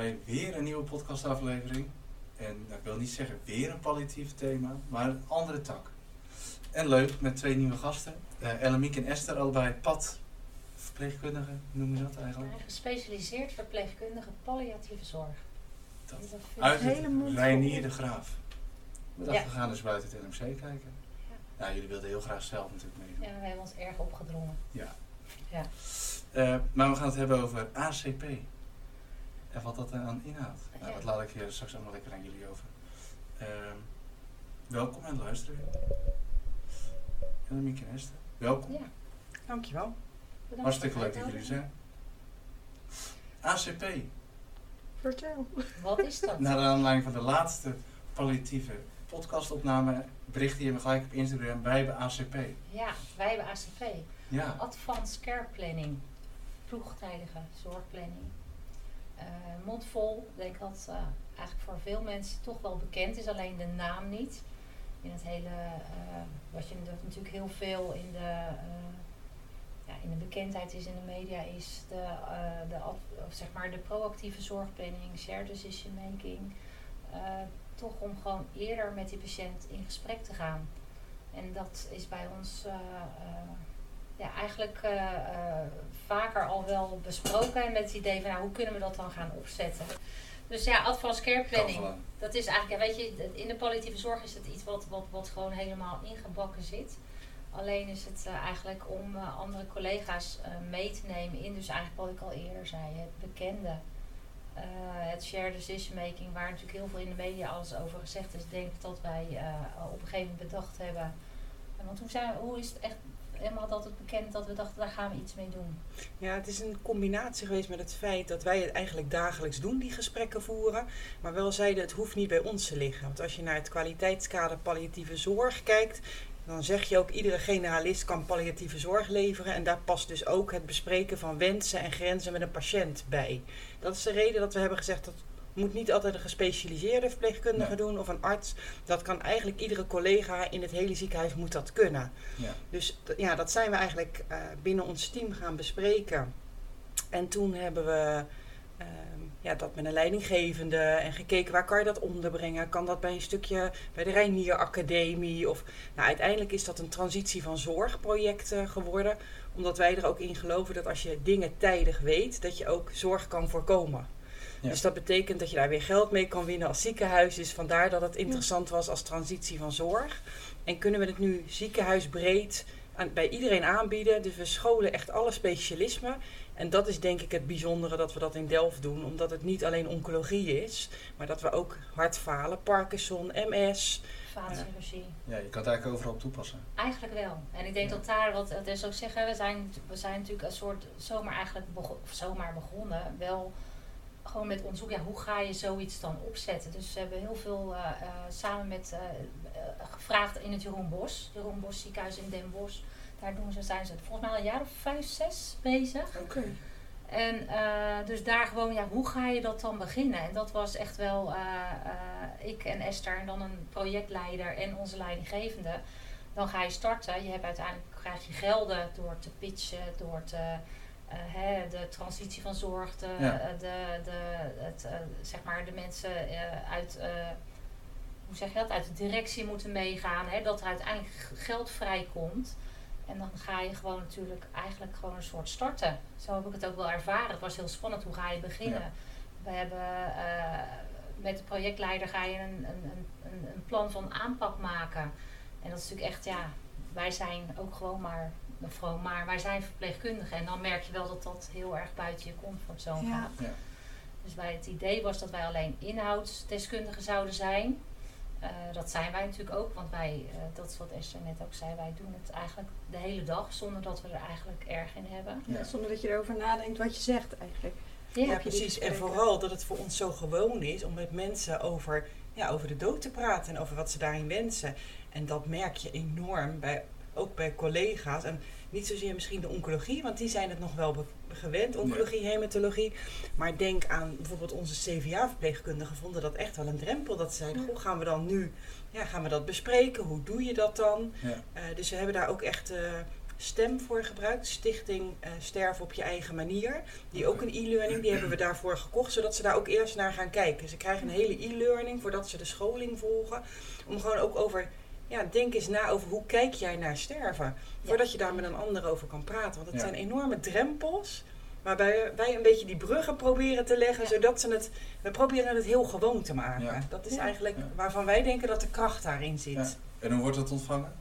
Bij weer een nieuwe podcastaflevering. En ik wil niet zeggen weer een palliatief thema, maar een andere tak. En leuk, met twee nieuwe gasten. Uh, Ellemiek en Esther, allebei pad verpleegkundige, noem je dat eigenlijk? Gespecialiseerd verpleegkundige palliatieve zorg. Dat. Dat Uit het. Reinier de Graaf. We dachten, Ja. we gaan dus buiten het LMC kijken. Ja. Nou, jullie wilden heel graag zelf natuurlijk meedoen. Ja, we hebben ons erg opgedrongen. Ja. Ja. Eh, maar we gaan het hebben over ACP. En wat dat aan inhoudt. Nou, dat laat ik hier straks allemaal lekker aan jullie over. Ehm, welkom en luisteren. En Mieke en Esther. Welkom. Ja, Dankjewel. bedankt Hartstikke voor leuk dat jullie zijn. ACP. Vertel. Wat is dat? Naar aanleiding van de laatste palliatieve podcastopname berichtte je me gelijk op Instagram. Wij hebben ACP. Ja, wij hebben ACP. Ja. Advanced Care Planning. Vroegtijdige zorgplanning. Eh mondvol. Ik denk dat eh, eigenlijk voor veel mensen toch wel bekend is, alleen de naam niet. In het hele, eh, wat je nat- natuurlijk heel veel in de, ja, in de bekendheid is in de media, is de, de, of zeg maar de proactieve zorgplanning, shared decision making. Toch om gewoon eerder met die patiënt in gesprek te gaan. En dat is bij ons ja, eigenlijk eh, eh, vaker al wel besproken. En met het idee van nou, hoe kunnen we dat dan gaan opzetten. Dus ja, advanced care planning. Dat is eigenlijk, ja, weet je, in de politieke zorg is het iets wat, wat, wat gewoon helemaal ingebakken zit. Alleen is het eh, eigenlijk om andere collega's mee te nemen in, dus eigenlijk wat ik al eerder zei, het bekende. het shared decision making, waar natuurlijk heel veel in de media alles over gezegd is, denk ik dat wij op een gegeven moment bedacht hebben. En Want hoe, zijn, hoe is het echt helemaal het bekend dat we dachten, daar gaan we iets mee doen? Ja, het is een combinatie geweest met het feit dat wij het eigenlijk dagelijks doen, die gesprekken voeren. Maar wel zeiden, het hoeft niet bij ons te liggen. Want als je naar het kwaliteitskader palliatieve zorg kijkt, dan zeg je ook, iedere generalist kan palliatieve zorg leveren. En daar past dus ook het bespreken van wensen en grenzen met een patiënt bij. Dat is de reden dat we hebben gezegd, dat moet niet altijd een gespecialiseerde verpleegkundige Nee. doen of een arts. Dat kan eigenlijk iedere collega in het hele ziekenhuis moet dat kunnen. Ja. Dus ja, dat zijn we eigenlijk eh, binnen ons team gaan bespreken. En toen hebben we ehm, ja, dat met een leidinggevende en gekeken waar kan je dat onderbrengen. Kan dat bij een stukje bij de Reinier Academie? Of, nou, uiteindelijk is dat een transitie van zorgproject geworden. Omdat wij er ook in geloven dat als je dingen tijdig weet, dat je ook zorg kan voorkomen. Ja. Dus dat betekent dat je daar weer geld mee kan winnen als ziekenhuis. Dus vandaar dat het interessant was als transitie van zorg. En kunnen we het nu ziekenhuisbreed aan, bij iedereen aanbieden. Dus we scholen echt alle specialismen. En dat is denk ik het bijzondere dat we dat in Delft doen. Omdat het niet alleen oncologie is. Maar dat we ook hartfalen, Parkinson, MS. Vaatchirurgie. ja, je kan het eigenlijk overal toepassen. Eigenlijk wel. En ik denk Ja. dat daar, wat het is ook zeggen, we zijn, we zijn natuurlijk een soort zomaar eigenlijk bego- zomaar begonnen. Wel gewoon met onderzoek, ja, hoe ga je zoiets dan opzetten? Dus we hebben heel veel eh, eh, samen met eh, gevraagd in het Jeroen Bos, Jeroen Bos ziekenhuis in Den Bosch. Daar doen ze, zijn ze volgens mij al een jaar of vijf, zes bezig. Oké. En dus daar gewoon, ja, hoe ga je dat dan beginnen? En dat was echt wel ik en Esther en dan een projectleider en onze leidinggevende. Dan ga je starten. Je hebt uiteindelijk krijg je gelden door te pitchen, door te, eh, hè, de transitie van zorg, de, Ja. de, de, het, eh, zeg maar de mensen eh, uit, hoe zeg je dat, uit de directie moeten meegaan. Hè, dat er uiteindelijk geld vrijkomt. En dan ga je gewoon natuurlijk eigenlijk gewoon een soort starten. Zo heb ik het ook wel ervaren. Het was heel spannend. Hoe ga je beginnen? Ja. We hebben met de projectleider ga je een, een, een- een plan van aanpak maken. En dat is natuurlijk echt, ja, wij zijn ook gewoon maar, gewoon maar, wij zijn verpleegkundigen. En dan merk je wel dat dat heel erg buiten je comfortzone Ja. gaat. Ja. Dus bij het idee was dat wij alleen inhoudsdeskundigen zouden zijn. Eh, dat zijn wij natuurlijk ook, want wij, eh, dat is wat Esther net ook zei, wij doen het eigenlijk de hele dag zonder dat we er eigenlijk erg in hebben. Ja. Zonder dat je erover nadenkt wat je zegt eigenlijk. Ja, Ja, precies. En vooral dat het voor ons zo gewoon is om met mensen over, ja, over de dood te praten en over wat ze daarin wensen. En dat merk je enorm, bij, ook bij collega's. En niet zozeer misschien de oncologie, want die zijn het nog wel gewend, oncologie, hematologie. Maar denk aan bijvoorbeeld onze CVA-verpleegkundigen vonden dat echt wel een drempel. Dat ze zeiden, Ja. gaan we dan nu, ja, gaan we dat bespreken? Hoe doe je dat dan? Ja. Eh, dus we hebben daar ook echt eh, stem voor gebruikt. Stichting eh, Sterven op je eigen manier. Die ook een e-learning, die hebben we daarvoor gekocht. Zodat ze daar ook eerst naar gaan kijken. Ze krijgen een hele e-learning voordat ze de scholing volgen. Om gewoon ook over, ja, denk eens na over hoe kijk jij naar sterven. Voordat je daar met een ander over kan praten. Want het Ja. zijn enorme drempels. Waarbij wij een beetje die bruggen proberen te leggen. Ja. Zodat ze het, we proberen het heel gewoon te maken. Ja. Dat is Ja. eigenlijk Ja. waarvan wij denken dat de kracht daarin zit. Ja. En hoe wordt dat ontvangen?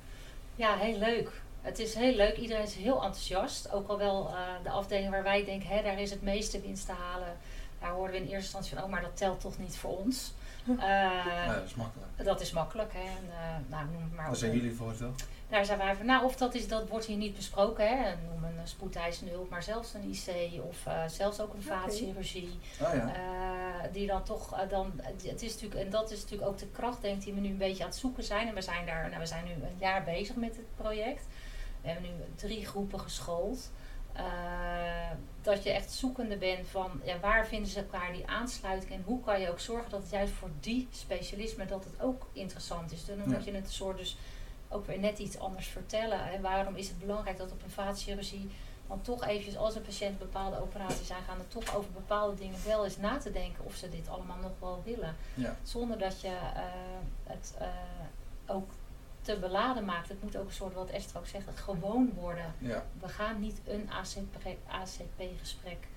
Ja, heel leuk. Het is heel leuk. Iedereen is heel enthousiast. Ook al wel eh, de afdeling waar wij denken, hè, daar is het meeste winst te halen. Daar hoorden we in eerste instantie van, oh, maar dat telt toch niet voor ons. Eh, ja, dat is makkelijk. Dat is makkelijk, hè. En, eh, nou, noem het maar Daar zijn jullie voor toch? Daar zijn wij van, nou, of dat is, dat wordt hier niet besproken, hè. En Noem een spoedeisende hulp, maar zelfs een IC of eh, zelfs ook een vaatchirurgie. Oh ja. Eh, die dan toch, eh, dan, het is natuurlijk, en dat is natuurlijk ook de kracht, denk ik, die we nu een beetje aan het zoeken zijn. En we zijn daar, nou, we zijn nu een jaar bezig met het project. We hebben nu drie groepen geschoold. Eh, dat je echt zoekende bent van ja, waar vinden ze elkaar die aansluiting en hoe kan je ook zorgen dat het juist voor die specialisme dat het ook interessant is. Dan Ja. moet je het soort dus ook weer net iets anders vertellen. Hè. Waarom is het belangrijk dat op een vaatchirurgie dan toch eventjes als een patiënt bepaalde operaties aangaan, er toch over bepaalde dingen wel eens na te denken of ze dit allemaal nog wel willen. Ja. Zonder dat je eh, het eh, ook te beladen maakt. Het moet ook een soort, wat Esther ook zegt, gewoon worden. Ja. We gaan niet een ACP-gesprek.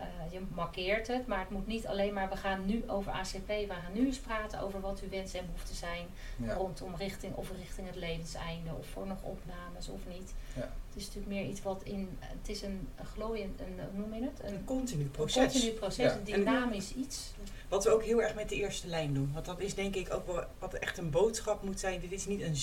Eh, je markeert het, maar het moet niet alleen maar. We gaan nu over ACP. We gaan nu eens praten over wat uw wensen en behoeften zijn. Ja. Rondom richting of richting het levenseinde. Of voor nog opnames of niet. Ja. Het is natuurlijk meer iets wat in. Het is een, een glooiend, een, hoe noem je het? Een Een, continu een proces. continu proces, Ja. een dynamisch iets. Wat we ook heel erg met de eerste lijn doen. Want dat is denk ik ook wel wat echt een boodschap moet zijn. Dit is niet een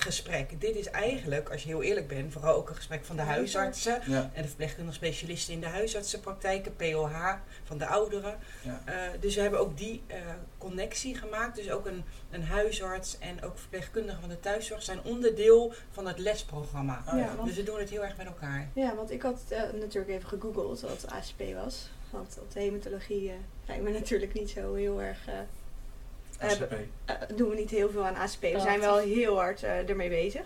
ziekenhuisgesprek. Dit is eigenlijk, als je heel eerlijk bent, vooral ook een gesprek van de huisartsen. Ja. En de verpleegkundige specialisten in de huisartsenpraktijken, POH van de ouderen. Ja. Eh, dus we hebben ook die eh, connectie gemaakt. Dus ook een, een huisarts en ook verpleegkundigen van de thuiszorg zijn onderdeel van het lesprogramma. Oh, ja. Ja, want- Dus we doen het heel erg met elkaar. Ja, want ik had eh, natuurlijk even gegoogeld wat ACP was. Want op de hematologie zijn we natuurlijk niet zo heel erg... eh, ACP. eh, doen we niet heel veel aan ACP. We zijn wel heel hard eh, ermee bezig.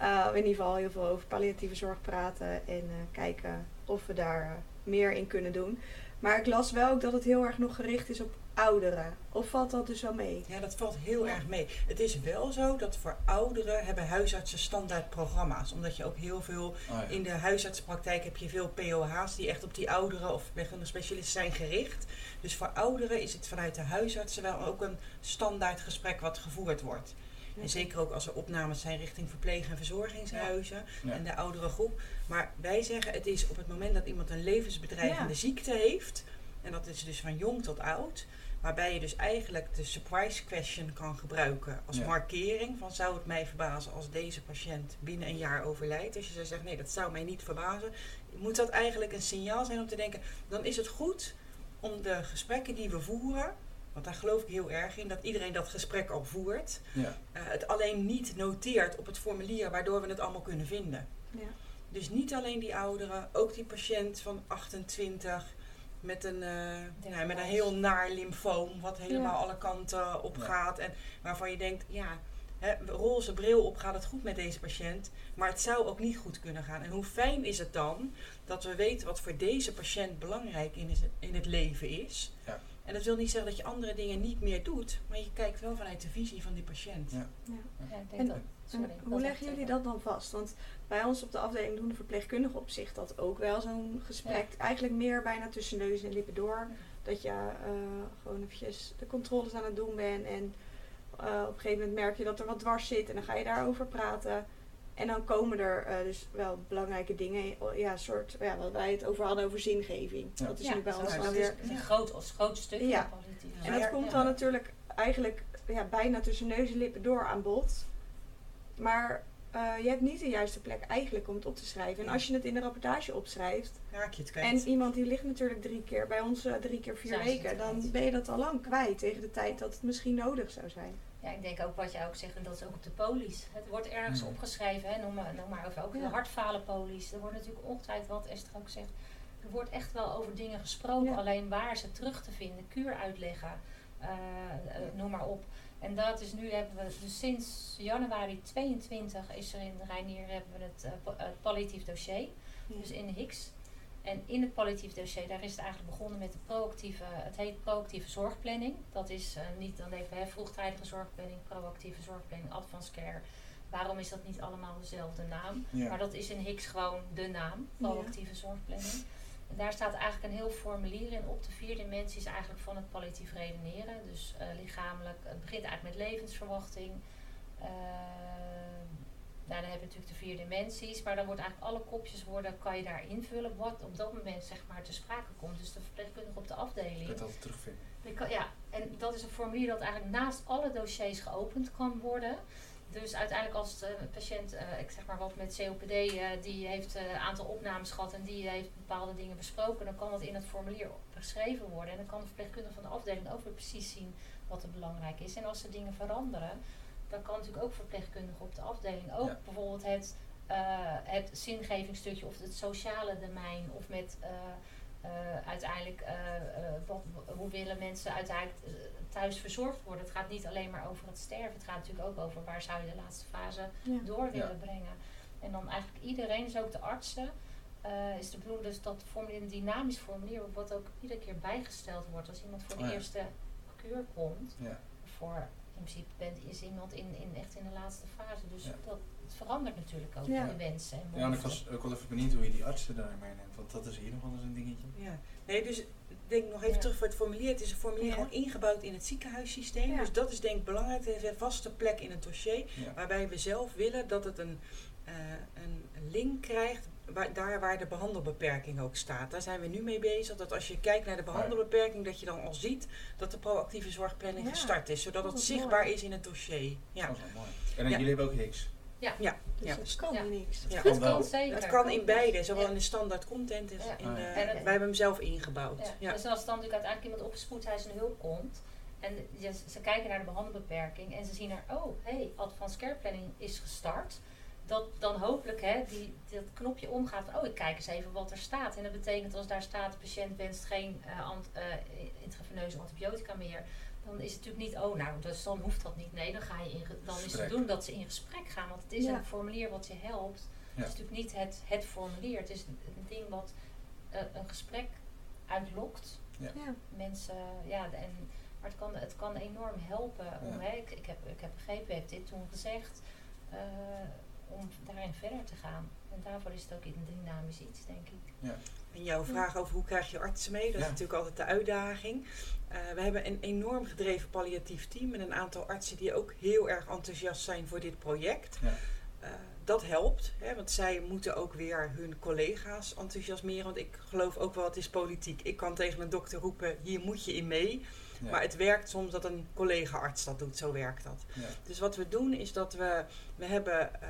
Uh, in ieder geval heel veel over palliatieve zorg praten en eh, kijken of we daar meer in kunnen doen. Maar ik las wel ook dat het heel erg nog gericht is op ouderen. Of valt dat dus wel mee? Ja, dat valt heel erg mee. Het is wel zo dat voor ouderen hebben huisartsen standaard programma's. Omdat je ook heel veel Oh, ja. in de huisartspraktijk heb je veel POH's die echt op die ouderen of verpleegkundige specialisten zijn gericht. Dus voor ouderen is het vanuit de huisartsen wel ook een standaard gesprek wat gevoerd wordt. En zeker ook als er opnames zijn richting verpleeg- en verzorgingshuizen Ja. en de oudere groep. Maar wij zeggen het is op het moment dat iemand een levensbedreigende Ja. ziekte heeft, en dat is dus van jong tot oud, waarbij je dus eigenlijk de surprise question kan gebruiken als Ja. markering van zou het mij verbazen als deze patiënt binnen een jaar overlijdt. Als je zou zeggen nee dat zou mij niet verbazen, moet dat eigenlijk een signaal zijn om te denken dan is het goed om de gesprekken die we voeren, want daar geloof ik heel erg in, dat iedereen dat gesprek al voert, Ja. eh, het alleen niet noteert op het formulier waardoor we het allemaal kunnen vinden. Ja. Dus niet alleen die ouderen, ook die patiënt van 28 met een, eh, ja, met een heel naar lymfoom, wat helemaal Ja. alle kanten op gaat. En waarvan je denkt, ja, hè, roze bril op gaat het goed met deze patiënt, maar het zou ook niet goed kunnen gaan. En hoe fijn is het dan dat we weten wat voor deze patiënt belangrijk in, is, in het leven is. Ja. En dat wil niet zeggen dat je andere dingen niet meer doet, maar je kijkt wel vanuit de visie van die patiënt. Ja. Ja, ik denk En- dat, sorry, En hoe leggen jullie dat dan vast? Want bij ons op de afdeling doen de verpleegkundigen op zich dat ook wel zo'n gesprek. Eigenlijk meer bijna tussen neus en lippen door. Dat je eh, gewoon eventjes de controles aan het doen bent. En eh, op een gegeven moment merk je dat er wat dwars zit. En dan ga je daarover praten. En dan komen er eh, dus wel belangrijke dingen. Ja, soort, ja, wat wij het over hadden over zingeving. Ja. Dat is Ja, nu bij ons het. weer... Een groot, als groot stuk Ja. van politiek. En dat komt ja. dan natuurlijk eigenlijk ja, bijna tussen neus en lippen door aan bod. Maar eh, je hebt niet de juiste plek eigenlijk om het op te schrijven. En als je het in de rapportage opschrijft, Raak je het en iemand die ligt natuurlijk drie keer bij ons eh, drie keer vier weken, dan ben je dat al lang kwijt tegen de tijd dat het misschien nodig zou zijn. Ja, ik denk ook wat jij ook zegt, en dat is ook op de polies. Het wordt ergens Mhm. opgeschreven, hè, noem, maar, noem maar over ook de hartfalenpolies. Er wordt natuurlijk ongetwijfeld, wat Esther ook zegt, er wordt echt wel over dingen gesproken. Ja. Alleen waar ze terug te vinden, kuur uitleggen, eh, eh, noem maar op. En dat is nu, hebben we dus sinds januari 22 is er in Reinier hebben we het, eh, palliatief dossier. Dus in de HIX. En in het palliatief dossier, daar is het eigenlijk begonnen met de proactieve, het heet proactieve zorgplanning. Dat is eh, niet dan even hè, vroegtijdige zorgplanning, proactieve zorgplanning, advanced care. Waarom is dat niet allemaal dezelfde naam? Ja. Maar dat is in HIX gewoon de naam, proactieve zorgplanning. En daar staat eigenlijk een heel formulier in op de vier dimensies eigenlijk van het palliatief redeneren. Dus eh, lichamelijk, het begint eigenlijk met levensverwachting. Eh, nou, dan heb je natuurlijk de vier dimensies, maar dan wordt eigenlijk alle kopjes worden, kan je daar invullen wat op dat moment zeg maar te sprake komt. Dus de verpleegkundige op de afdeling. het altijd terugvinden. Kan- ja, en dat is een formulier dat eigenlijk naast alle dossiers geopend kan worden. Dus uiteindelijk als de patiënt, eh, ik zeg maar wat met COPD, eh, die heeft eh, een aantal opnames gehad en die heeft bepaalde dingen besproken, dan kan dat in het formulier beschreven worden. En dan kan de verpleegkundige van de afdeling ook weer precies zien wat er belangrijk is. En als er dingen veranderen, dan kan natuurlijk ook verpleegkundige op de afdeling ook Ja. bijvoorbeeld het, eh het zingevingsstukje of het sociale domein of met eh, eh, uiteindelijk eh, eh, wat, hoe willen mensen uiteindelijk thuis verzorgd worden. Het gaat niet alleen maar over het sterven, het gaat natuurlijk ook over waar zou je de laatste fase Ja. door willen Ja. brengen. En dan eigenlijk iedereen, dus ook de artsen, eh, is de bedoeling dus dat formulier, een dynamisch formulier, wat ook iedere keer bijgesteld wordt als iemand voor de Oh ja. eerste kuur komt. Ja. Voor in principe bent, is iemand in, in, echt in de laatste fase. Dus Ja. dat, het verandert natuurlijk ook Ja. de wensen en Ja, en ik was ook wel even benieuwd hoe je die artsen daar meeneemt, want dat is hier nog wel eens een dingetje. Ja. Nee, dus ik denk nog even Ja. terug voor het formulier. Het is een formulier Ja. gewoon ingebouwd in het ziekenhuissysteem. Ja. Dus dat is denk ik belangrijk. Het heeft een vaste plek in het dossier. Ja. Waarbij we zelf willen dat het een, eh, een link krijgt. Waar, daar waar de behandelbeperking ook staat. Daar zijn we nu mee bezig. Dat als je kijkt naar de behandelbeperking, dat je dan al ziet dat de proactieve zorgplanning Ja. gestart is. Zodat Dat het is zichtbaar mooi. is in het dossier. Ja. Dat is wel mooi. En dan Ja. jullie hebben ook Hicks. Dus Ja. dat kan Ja. niks. Ja. Het Kan zeker. Het kan in beide, zowel Ja. in de standaard content als Ja. in de, ja. En het- wij hebben hem zelf ingebouwd. Ja. Ja. Dus als dan natuurlijk uiteindelijk iemand op spoedeisende hulp komt en je- ze kijken naar de behandelbeperking en ze zien er, oh hé, hey, advanced care planning is gestart. Dat dan hopelijk hè, die, dat knopje omgaat van, oh ik kijk eens even wat er staat. En dat betekent als daar staat, de patiënt wenst geen eh ant, eh, intraveneuze antibiotica meer. Dan is het natuurlijk niet, oh nou, dus dan hoeft dat niet. Nee, dan, ga je in, dan is het doen dat ze in gesprek gaan. Want het is Ja. een formulier wat je helpt. Ja. Het is natuurlijk niet het, het formulier. Het is een, een ding wat eh, een gesprek uitlokt Ja. mensen, ja, de- en, maar het kan, het kan enorm helpen. Om, hè, ik, ik, heb, ik heb begrepen, u heeft dit toen gezegd, eh, om daarin verder te gaan. En daarvoor is het ook een dynamisch iets, denk ik. En jouw vraag over hoe krijg je artsen mee, dat Ja. is natuurlijk altijd de uitdaging. Eh, we hebben een enorm gedreven palliatief team met een aantal artsen die ook heel erg enthousiast zijn voor dit project. Ja. Eh, dat helpt, hè, want zij moeten ook weer hun collega's enthousiasmeren. Want ik geloof ook wel, het is politiek. Ik kan tegen een dokter roepen, hier moet je in mee. Ja. Maar het werkt soms dat een collega-arts dat doet, zo werkt dat. Ja. Dus wat we doen is dat we, we hebben eh,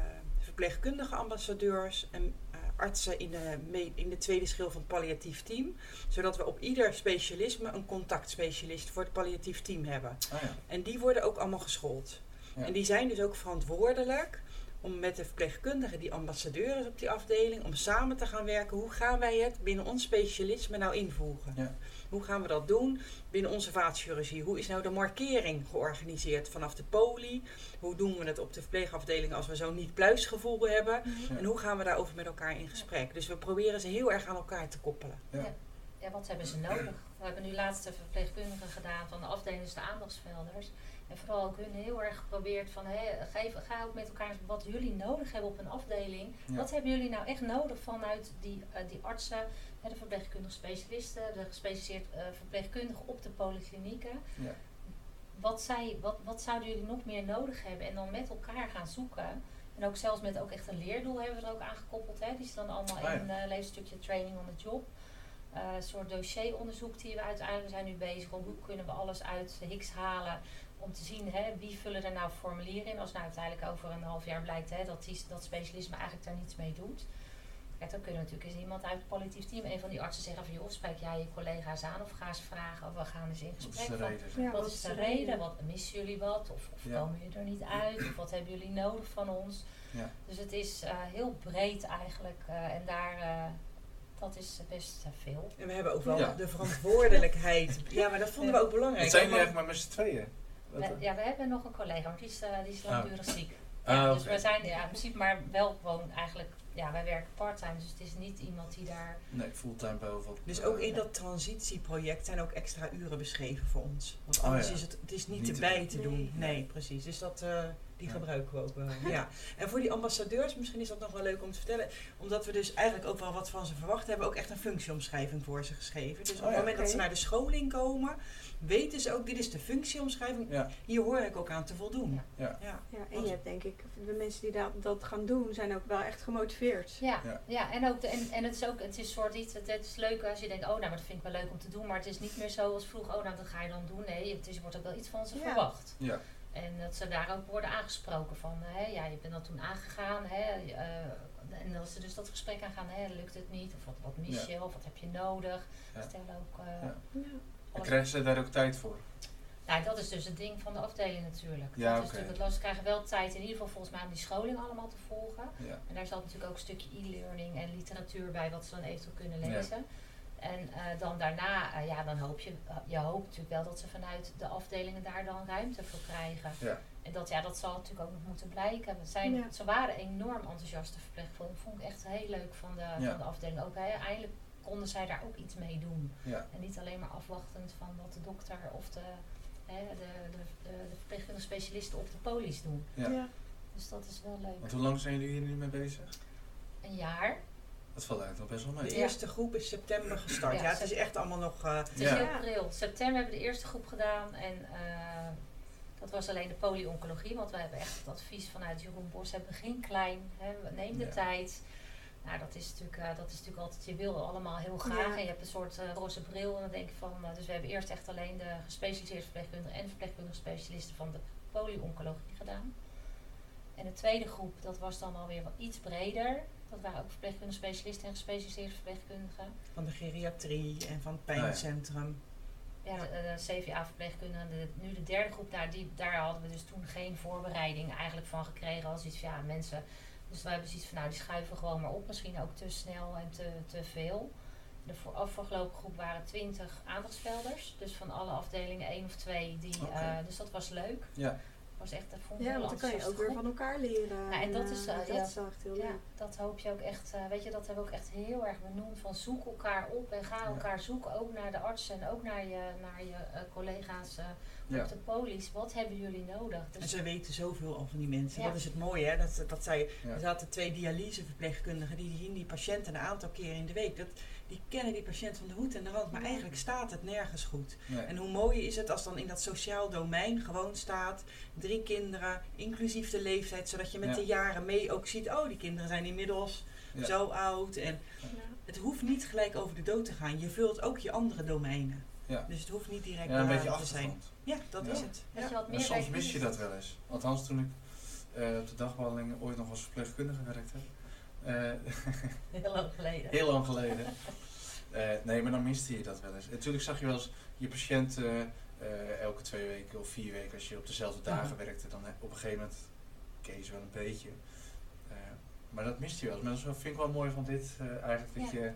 verpleegkundige ambassadeurs en eh, artsen in de, me- in de tweede schil van het palliatief team. Zodat we op ieder specialisme een contactspecialist voor het palliatief team hebben. Ah ja. En die worden ook allemaal geschoold. Ja. En die zijn dus ook verantwoordelijk om met de verpleegkundige die ambassadeur is op die afdeling, om samen te gaan werken. Hoe gaan wij het binnen ons specialisme nou invoegen? Ja. Hoe gaan we dat doen binnen onze vaatchirurgie? Hoe is nou de markering georganiseerd vanaf de poli? Hoe doen we het op de verpleegafdeling als we zo'n niet-pluisgevoel hebben? Ja. En hoe gaan we daarover met elkaar in gesprek? Dus we proberen ze heel erg aan elkaar te koppelen. Ja. Ja, wat hebben ze nodig? We hebben nu laatst de verpleegkundigen gedaan van de afdeling, dus de aandachtsvelders. En vooral ook hun heel erg geprobeerd van, hé, geef, ga ook met elkaar wat jullie nodig hebben op een afdeling. Ja. Wat hebben jullie nou echt nodig vanuit die, eh, die artsen, hè, de verpleegkundige specialisten, de gespecialiseerd eh, verpleegkundigen op de polyklinieken? Ja. Wat, zij, wat, wat zouden jullie nog meer nodig hebben? En dan met elkaar gaan zoeken. En ook zelfs met ook echt een leerdoel hebben we er ook aangekoppeld. Hè? Die is dan allemaal ja. in een leesstukje training on the job. Eh, een soort dossieronderzoek die we uiteindelijk zijn nu bezig om hoe kunnen we alles uit Higgs halen om te zien hè, wie vullen er nou formulieren in. Als nou uiteindelijk over een half jaar blijkt hè, dat die, dat specialisme eigenlijk daar niets mee doet. Kijk, dan kunnen natuurlijk eens iemand uit het politief team, een van die artsen zeggen van joh, spreek jij je collega's aan of ga eens vragen of we gaan eens in Wat is gesprek. van? Ja, wat is de reden? Wat missen jullie wat? Of, of Ja. komen jullie er niet uit? Of wat hebben jullie nodig van ons? Ja. Dus het is eh, heel breed eigenlijk. eh, en daar, eh, dat is best veel. En we hebben ook wel Ja. de verantwoordelijkheid. Ja, maar dat vonden we ook belangrijk. Wat zijn want- eigenlijk maar met z'n tweeën? We, ja, we hebben nog een collega, maar die is, eh, die is Oh. langdurig ziek. Ah, Ja, dus we zijn ja, in principe maar wel gewoon eigenlijk, ja, wij werken parttime, dus het is niet iemand die daar. Nee, fulltime bovenop. Dus ook in dat transitieproject zijn ook extra uren beschreven voor ons. Want Oh, anders ja. is het, het is niet, Niet te erbij te doen. Nee. Nee, precies. Dus dat, eh, die Ja. gebruiken we ook wel. ja. En voor die ambassadeurs, misschien is dat nog wel leuk om te vertellen. Omdat we dus eigenlijk ook wel wat van ze verwachten, hebben we ook echt een functieomschrijving voor ze geschreven. Dus op Oh, het ja. moment dat ze naar de scholing komen, weten ze ook, dit is de functieomschrijving. Ja, Hier hoor ik ook aan te voldoen. Ja. ja. Ja, en je hebt denk ik, de mensen die dat, dat gaan doen, zijn ook wel echt gemotiveerd. Ja, Ja. ja. en, ook de, en, en het is ook, het is soort iets, het, het is leuk als je denkt, oh nou, dat vind ik wel leuk om te doen, maar het is niet meer zo als vroeger, oh nou, dat ga je dan doen. Nee, het is, wordt ook wel iets van ze Ja. verwacht. ja. En dat ze daar ook worden aangesproken van, hè, ja, je bent dat toen aangegaan, hè, eh, en als ze dus dat gesprek aangaan, hè, lukt het niet, of wat, wat mis Ja. je, of wat heb je nodig. Ja. Stel ook, eh, Ja. Ja. En krijgen ze daar ook tijd voor? Nou, dat is dus het ding van de afdeling natuurlijk. Ja, dat is oké. natuurlijk het lastig. Ze krijgen wel tijd in ieder geval volgens mij om die scholing allemaal te volgen. Ja. En daar zat natuurlijk ook een stukje e-learning en literatuur bij wat ze dan eventueel kunnen Ja. lezen. En eh, dan daarna, eh, ja, dan hoop je, eh, je hoopt natuurlijk wel dat ze vanuit de afdelingen daar dan ruimte voor krijgen. Ja. En dat, ja, dat zal natuurlijk ook nog moeten blijken. We zijn, Ja. Ze waren enorm enthousiaste verpleegkundigen. vond ik echt heel leuk van de, Ja. van de afdeling. Ook hè, eindelijk konden zij daar ook iets mee doen. Ja. En niet alleen maar afwachtend van wat de dokter of de, hè, de, de, de, de verpleegkundige specialisten op de polies doen. Ja. Ja. Dus dat is wel leuk. Want hoe lang zijn jullie hier nu mee bezig? Een jaar. Dat valt eigenlijk nog best wel De mee. Ja. eerste groep is september gestart. Ja, Ja, het is echt allemaal nog... eh, Het is april. September hebben we de eerste groep gedaan. En eh, dat was alleen de polyoncologie. Want we hebben echt het advies vanuit Jeroen Bos. Begin klein. Hè, neem de Ja. tijd. Nou, dat is, natuurlijk, eh, dat is natuurlijk altijd, je wil allemaal heel graag. Ja. En je hebt een soort eh, roze bril. En dan denk je van, eh, dus we hebben eerst echt alleen de gespecialiseerde verpleegkundigen en verpleegkundige specialisten van de polyoncologie gedaan. En de tweede groep, dat was dan alweer wat iets breder. Dat waren ook verpleegkundige specialisten en gespecialiseerde verpleegkundigen. van de geriatrie en van het ja. pijncentrum. Ja, de, de CVA-verpleegkundigen. Nu de derde groep, daar, die, daar hadden we dus toen geen voorbereiding eigenlijk van gekregen. Als iets van, ja, mensen... Dus we hebben zoiets van, nou, die schuiven gewoon maar op. Misschien ook te snel en te, te veel. De voor, afgelopen groep waren twintig aandachtsvelders. Dus van alle afdelingen één of twee. Die, eh, dus dat was leuk. Ja. was echt, dat vond ik Ja, een want dan kan je ook weer van elkaar leren. Ja, en dat is, eh, eh, dat ja. is echt heel Ja, leuk. dat hoop je ook echt. eh, weet je, dat hebben we ook echt heel erg benoemd. Van zoek elkaar op en ga Ja. elkaar zoeken. Ook naar de artsen en ook naar je, naar je eh, collega's eh, Ja. op de polies. Wat hebben jullie nodig? En Dus, ze weten zoveel al van die mensen. Ja. Dat is het mooie, hè? Dat, dat zij, Ja. er zaten twee dialyseverpleegkundigen die zien die patiënten een aantal keren in de week. Dat, die kennen die patiënt van de hoed en de rand, maar Ja. eigenlijk staat het nergens goed. Nee. En hoe mooi is het als dan in dat sociaal domein gewoon staat, drie kinderen, inclusief de leeftijd, zodat je met Ja. de jaren mee ook ziet, oh die kinderen zijn inmiddels Ja. zo oud. En Ja. het hoeft niet gelijk over de dood te gaan, je vult ook je andere domeinen. Ja. Dus het hoeft niet direct Ja, een beetje bewaard te zijn. achtergrond. Ja, dat Ja. is het. Ja. je wat meer soms mis je dat wel eens. Althans, toen ik eh, op de dagbehandeling ooit nog als verpleegkundige werkte. eh, Heel lang geleden. heel lang geleden. Eh, nee, maar dan miste je dat wel eens. En natuurlijk zag je wel eens je patiënt eh, eh, elke twee weken of vier weken, als je op dezelfde dagen werkte, dan eh, op een gegeven moment ze wel een beetje. Eh, maar dat miste je wel eens. Maar dat vind ik wel mooi van dit eh, eigenlijk, dat Ja. je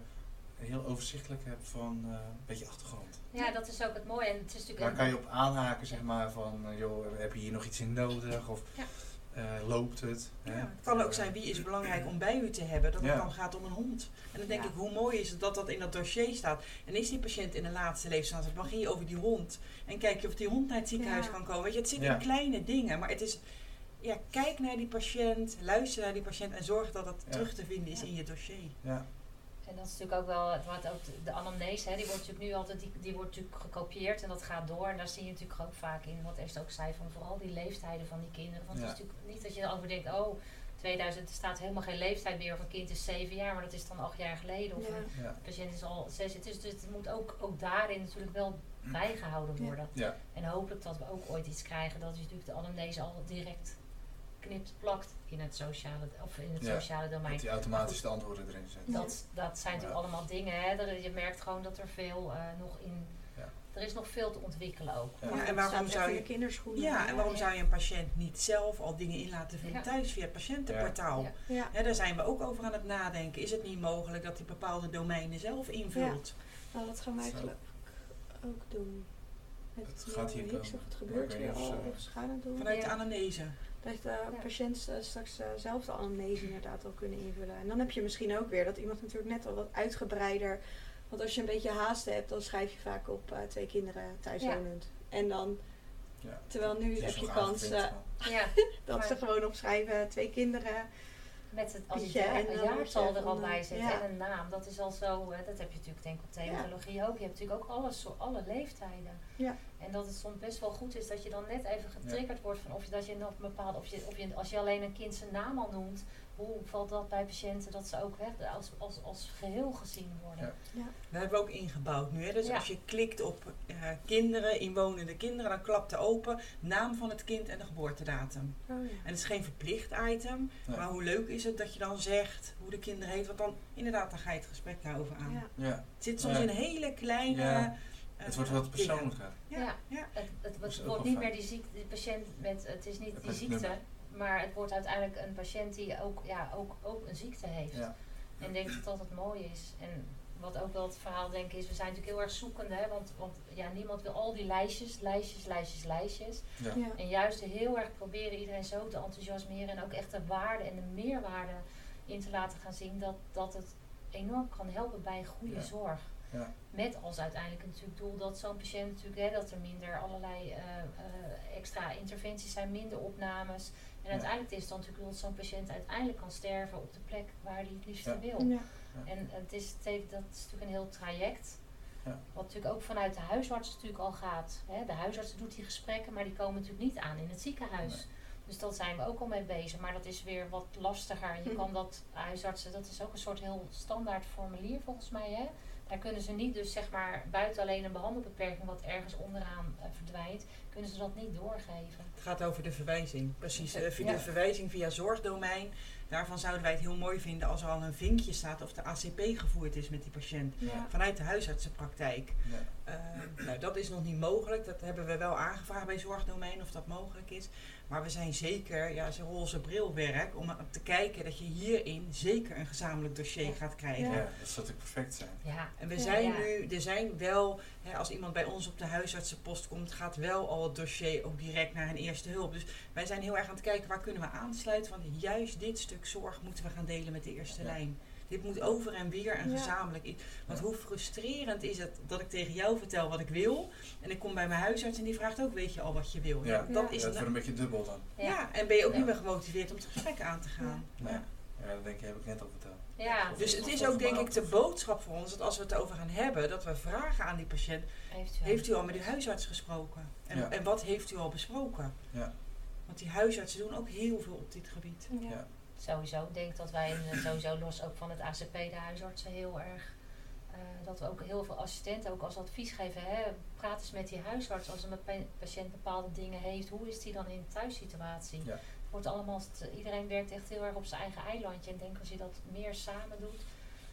heel overzichtelijk hebt van eh, een beetje achtergrond. Ja, dat is ook het mooie. En het is natuurlijk Daar kan je op aanhaken, zeg maar, van eh, joh, heb je hier nog iets in nodig? Of Ja. eh, loopt het? Ja, hè? het kan ook zijn wie is belangrijk om bij u te hebben. Dat het Ja. dan gaat om een hond. En dan denk Ja. ik, hoe mooi is het dat dat in dat dossier staat. En is die patiënt in de laatste levensfase, dan ging je over die hond. En kijk je of die hond naar het ziekenhuis Ja. kan komen. Weet je, het zit Ja. in kleine dingen. Maar het is, ja, kijk naar die patiënt, luister naar die patiënt. En zorg dat het Ja. terug te vinden is Ja. in je dossier. Ja, En dat is natuurlijk ook wel, wat ook de, anamnese, hè, die wordt natuurlijk nu altijd, die, die wordt natuurlijk gekopieerd en dat gaat door. En daar zie je natuurlijk ook vaak in, wat Esther ook zei, van vooral die leeftijden van die kinderen. Want Ja. het is natuurlijk niet dat je erover denkt, oh, 2000, er staat helemaal geen leeftijd meer of een kind is 7 jaar, maar dat is dan 8 jaar geleden. Of Ja. een ja. patiënt is al 6. Het, is, dus het moet ook, ook daarin natuurlijk wel bijgehouden worden. Ja. En hopelijk dat we ook ooit iets krijgen dat is natuurlijk de anamnese al direct knipt, plakt in het sociale, of in het Ja, sociale Dat domein. die automatisch de antwoorden erin zetten. Dat, dat zijn natuurlijk allemaal dingen. Hè. Er- je merkt gewoon dat er veel eh, nog in. Ja. Er is nog veel te ontwikkelen ook. Ja. En waarom zou je- kinderschoenen? Ja, en waarom ja. zou je een patiënt niet zelf al dingen in laten vullen Ja. thuis via het patiëntenportaal? Ja. Daar zijn we ook over aan het nadenken. Is het niet mogelijk dat hij bepaalde domeinen zelf invult? Nou, dat gaan wij geloof ik ook doen. Het, Het gaat hier niks. Of het gebeurt of al, ze- gaan het doen. Vanuit de anamnese. Dat de Ja. patiënt eh, straks eh, zelf de anamnese inderdaad al kunnen invullen. En dan heb je misschien ook weer dat iemand natuurlijk net al wat uitgebreider... Want als je een beetje haast hebt, dan schrijf je vaak op eh, twee kinderen thuiswonend. En dan, Ja. terwijl nu heb je kans eh, Ja, dat Maar- ze gewoon opschrijven twee kinderen. Met het, als je Pietje, dan word jaartal er al bij eh, zit ja. en een naam, dat is al zo. hè, dat heb je natuurlijk denk ik op thematologie ook. Je hebt natuurlijk ook alles, zo- alle leeftijden. Ja. En dat het soms best wel goed is dat je dan net even getriggerd wordt van of je dat je nog een bepaalde, of je, of je als je alleen een kind zijn naam al noemt, hoe valt dat bij patiënten dat ze ook weg, als, als, als geheel gezien worden. Ja. Dat hebben we ook ingebouwd nu. Hè? Dus Ja. als je klikt op eh, kinderen, inwonende kinderen, dan klapt er open naam van het kind en de geboortedatum. Oh, ja. En het is geen verplicht item, Nee. maar hoe leuk is het dat je dan zegt hoe de kinderen heet, want dan inderdaad dan ga je het gesprek daarover aan. Ja. Ja. Het zit soms Ja. in hele kleine. Ja. eh, Het wordt wat persoonlijker. Ja, Ja. ja. Het, wordt niet meer die ziekte, die patiënt met, het is niet die ziekte, nummer. Maar het wordt uiteindelijk een patiënt die ook, ja, ook, ook een ziekte heeft. Ja. En ik denk dat dat het mooie is. En wat ook wel het verhaal denk ik is, we zijn natuurlijk heel erg zoekende, hè, want, want ja, niemand wil al die lijstjes, lijstjes, lijstjes, lijstjes. Ja. Ja. En juist heel erg proberen iedereen zo te enthousiasmeren en ook echt de waarde en de meerwaarde in te laten gaan zien dat, dat het enorm kan helpen bij goede Ja. zorg. Ja. Met als uiteindelijk natuurlijk doel dat zo'n patiënt natuurlijk, hè, dat er minder allerlei eh, eh, extra interventies zijn, minder opnames. En Ja. uiteindelijk is het dan natuurlijk dat zo'n patiënt uiteindelijk kan sterven op de plek waar hij het liefst Ja. wil. Ja. En het is, het heeft, dat is natuurlijk een heel traject. Ja. Wat natuurlijk ook vanuit de huisarts natuurlijk al gaat. Hè. De huisarts doet die gesprekken, maar die komen natuurlijk niet aan in het ziekenhuis. Nee. Dus daar zijn we ook al mee bezig. Maar dat is weer wat lastiger. Je Hm. kan dat huisartsen, dat is ook een soort heel standaard formulier volgens mij. Hè? Daar kunnen ze niet dus zeg maar buiten alleen een behandelbeperking wat ergens onderaan eh, verdwijnt, kunnen ze dat niet doorgeven. Het gaat over de verwijzing. Precies, eh, via Ja. de verwijzing via zorgdomein. Daarvan zouden wij het heel mooi vinden als er al een vinkje staat of de ACP gevoerd is met die patiënt. Ja. Vanuit de huisartsenpraktijk. Ja. Eh, nou, dat is nog niet mogelijk. Dat hebben we wel aangevraagd bij zorgdomein of dat mogelijk is. Maar we zijn zeker, ja, zo'n roze brilwerk om te kijken dat je hierin zeker een gezamenlijk dossier gaat krijgen. Ja, dat zou natuurlijk perfect zijn. Ja, En we Ja. zijn Ja. nu, er zijn wel, hè, als iemand bij ons op de huisartsenpost komt, gaat wel al het dossier ook direct naar een eerste hulp. Dus wij zijn heel erg aan het kijken waar kunnen we aansluiten. Want juist dit stuk zorg moeten we gaan delen met de eerste Ja. lijn. Dit moet over en weer een Ja. gezamenlijk iets. Want Ja. hoe frustrerend is het dat ik tegen jou vertel wat ik wil. En ik kom bij mijn huisarts en die vraagt ook, weet je al wat je wil? Ja. Dat Ja. is dat nou- wordt een beetje dubbel dan. ja. en ben je ook Ja. niet meer gemotiveerd om het gesprek aan te gaan. Ja. Ja, dat denk ik, heb ik net al verteld. ja. Dus het is ook denk ik de boodschap voor ons dat als we het over gaan hebben, dat we vragen aan die patiënt, Heeft u, Heeft u al met uw huisarts gesproken? En, Ja. en wat heeft u al besproken? Ja. Want die huisartsen doen ook heel veel op dit gebied. Ja. Ja. Sowieso, ik denk dat wij sowieso los ook van het ACP, de huisartsen, heel erg. eh, dat we ook heel veel assistenten ook als advies geven. Hè, praat eens met die huisarts als een patiënt bepaalde dingen heeft. Hoe is die dan in de thuissituatie? Ja. Het wordt allemaal, iedereen werkt echt heel erg op zijn eigen eilandje. En ik denk als je dat meer samen doet,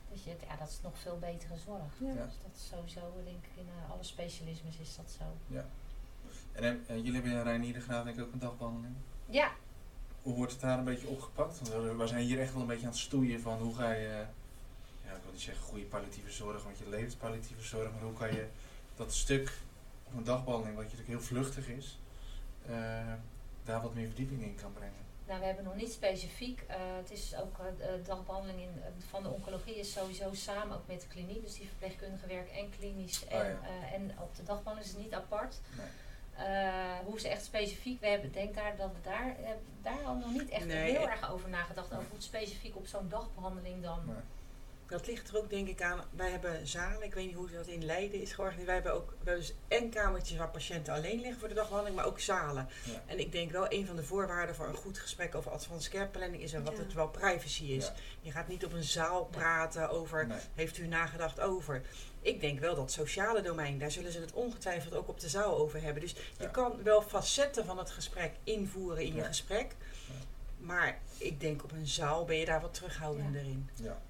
dat, je, het- ja, dat is nog veel betere zorg. Ja. Ja. Dus dat is sowieso, denk ik, in eh, alle specialismes is dat zo. En heb- eh, jullie hebben in Rijniedergraaf denk ik ook een dagbehandeling. Ja, Hoe wordt het daar een beetje opgepakt? Want we- zijn hier echt wel een beetje aan het stoeien van hoe ga je, ja, ik wil niet zeggen goede palliatieve zorg, want je levert palliatieve zorg, maar hoe kan je dat stuk op een dagbehandeling, wat je natuurlijk heel vluchtig is, eh, daar wat meer verdieping in kan brengen? Nou, we hebben nog niet specifiek. eh, het is ook de dagbehandeling in, van de oncologie is sowieso samen ook met de kliniek. Dus die verpleegkundige werken en klinisch en, ja. eh, en op de dagbehandeling is het niet apart. Nee. Eh, hoe ze echt specifiek, we hebben, denk daar dat we daar, eh, daar al nog niet echt Nee, heel erg over nagedacht. Over hoe het specifiek op zo'n dagbehandeling dan. Dat ligt er ook denk ik aan. Wij hebben zalen, ik weet niet hoe dat in Leiden is georganiseerd. Wij hebben ook we hebben dus en kamertjes waar patiënten alleen liggen voor de dagbehandeling, maar ook zalen. Ja. En ik denk wel, een van de voorwaarden voor een goed gesprek over advanced care planning is er wat Ja. het wel privacy is. Ja. Je gaat niet op een zaal praten over, Nee. heeft u nagedacht over. Ik denk wel dat sociale domein, daar zullen ze het ongetwijfeld ook op de zaal over hebben. Dus je kan wel facetten van het gesprek invoeren in je Ja. gesprek. Maar ik denk op een zaal ben je daar wat terughoudender in. Ja.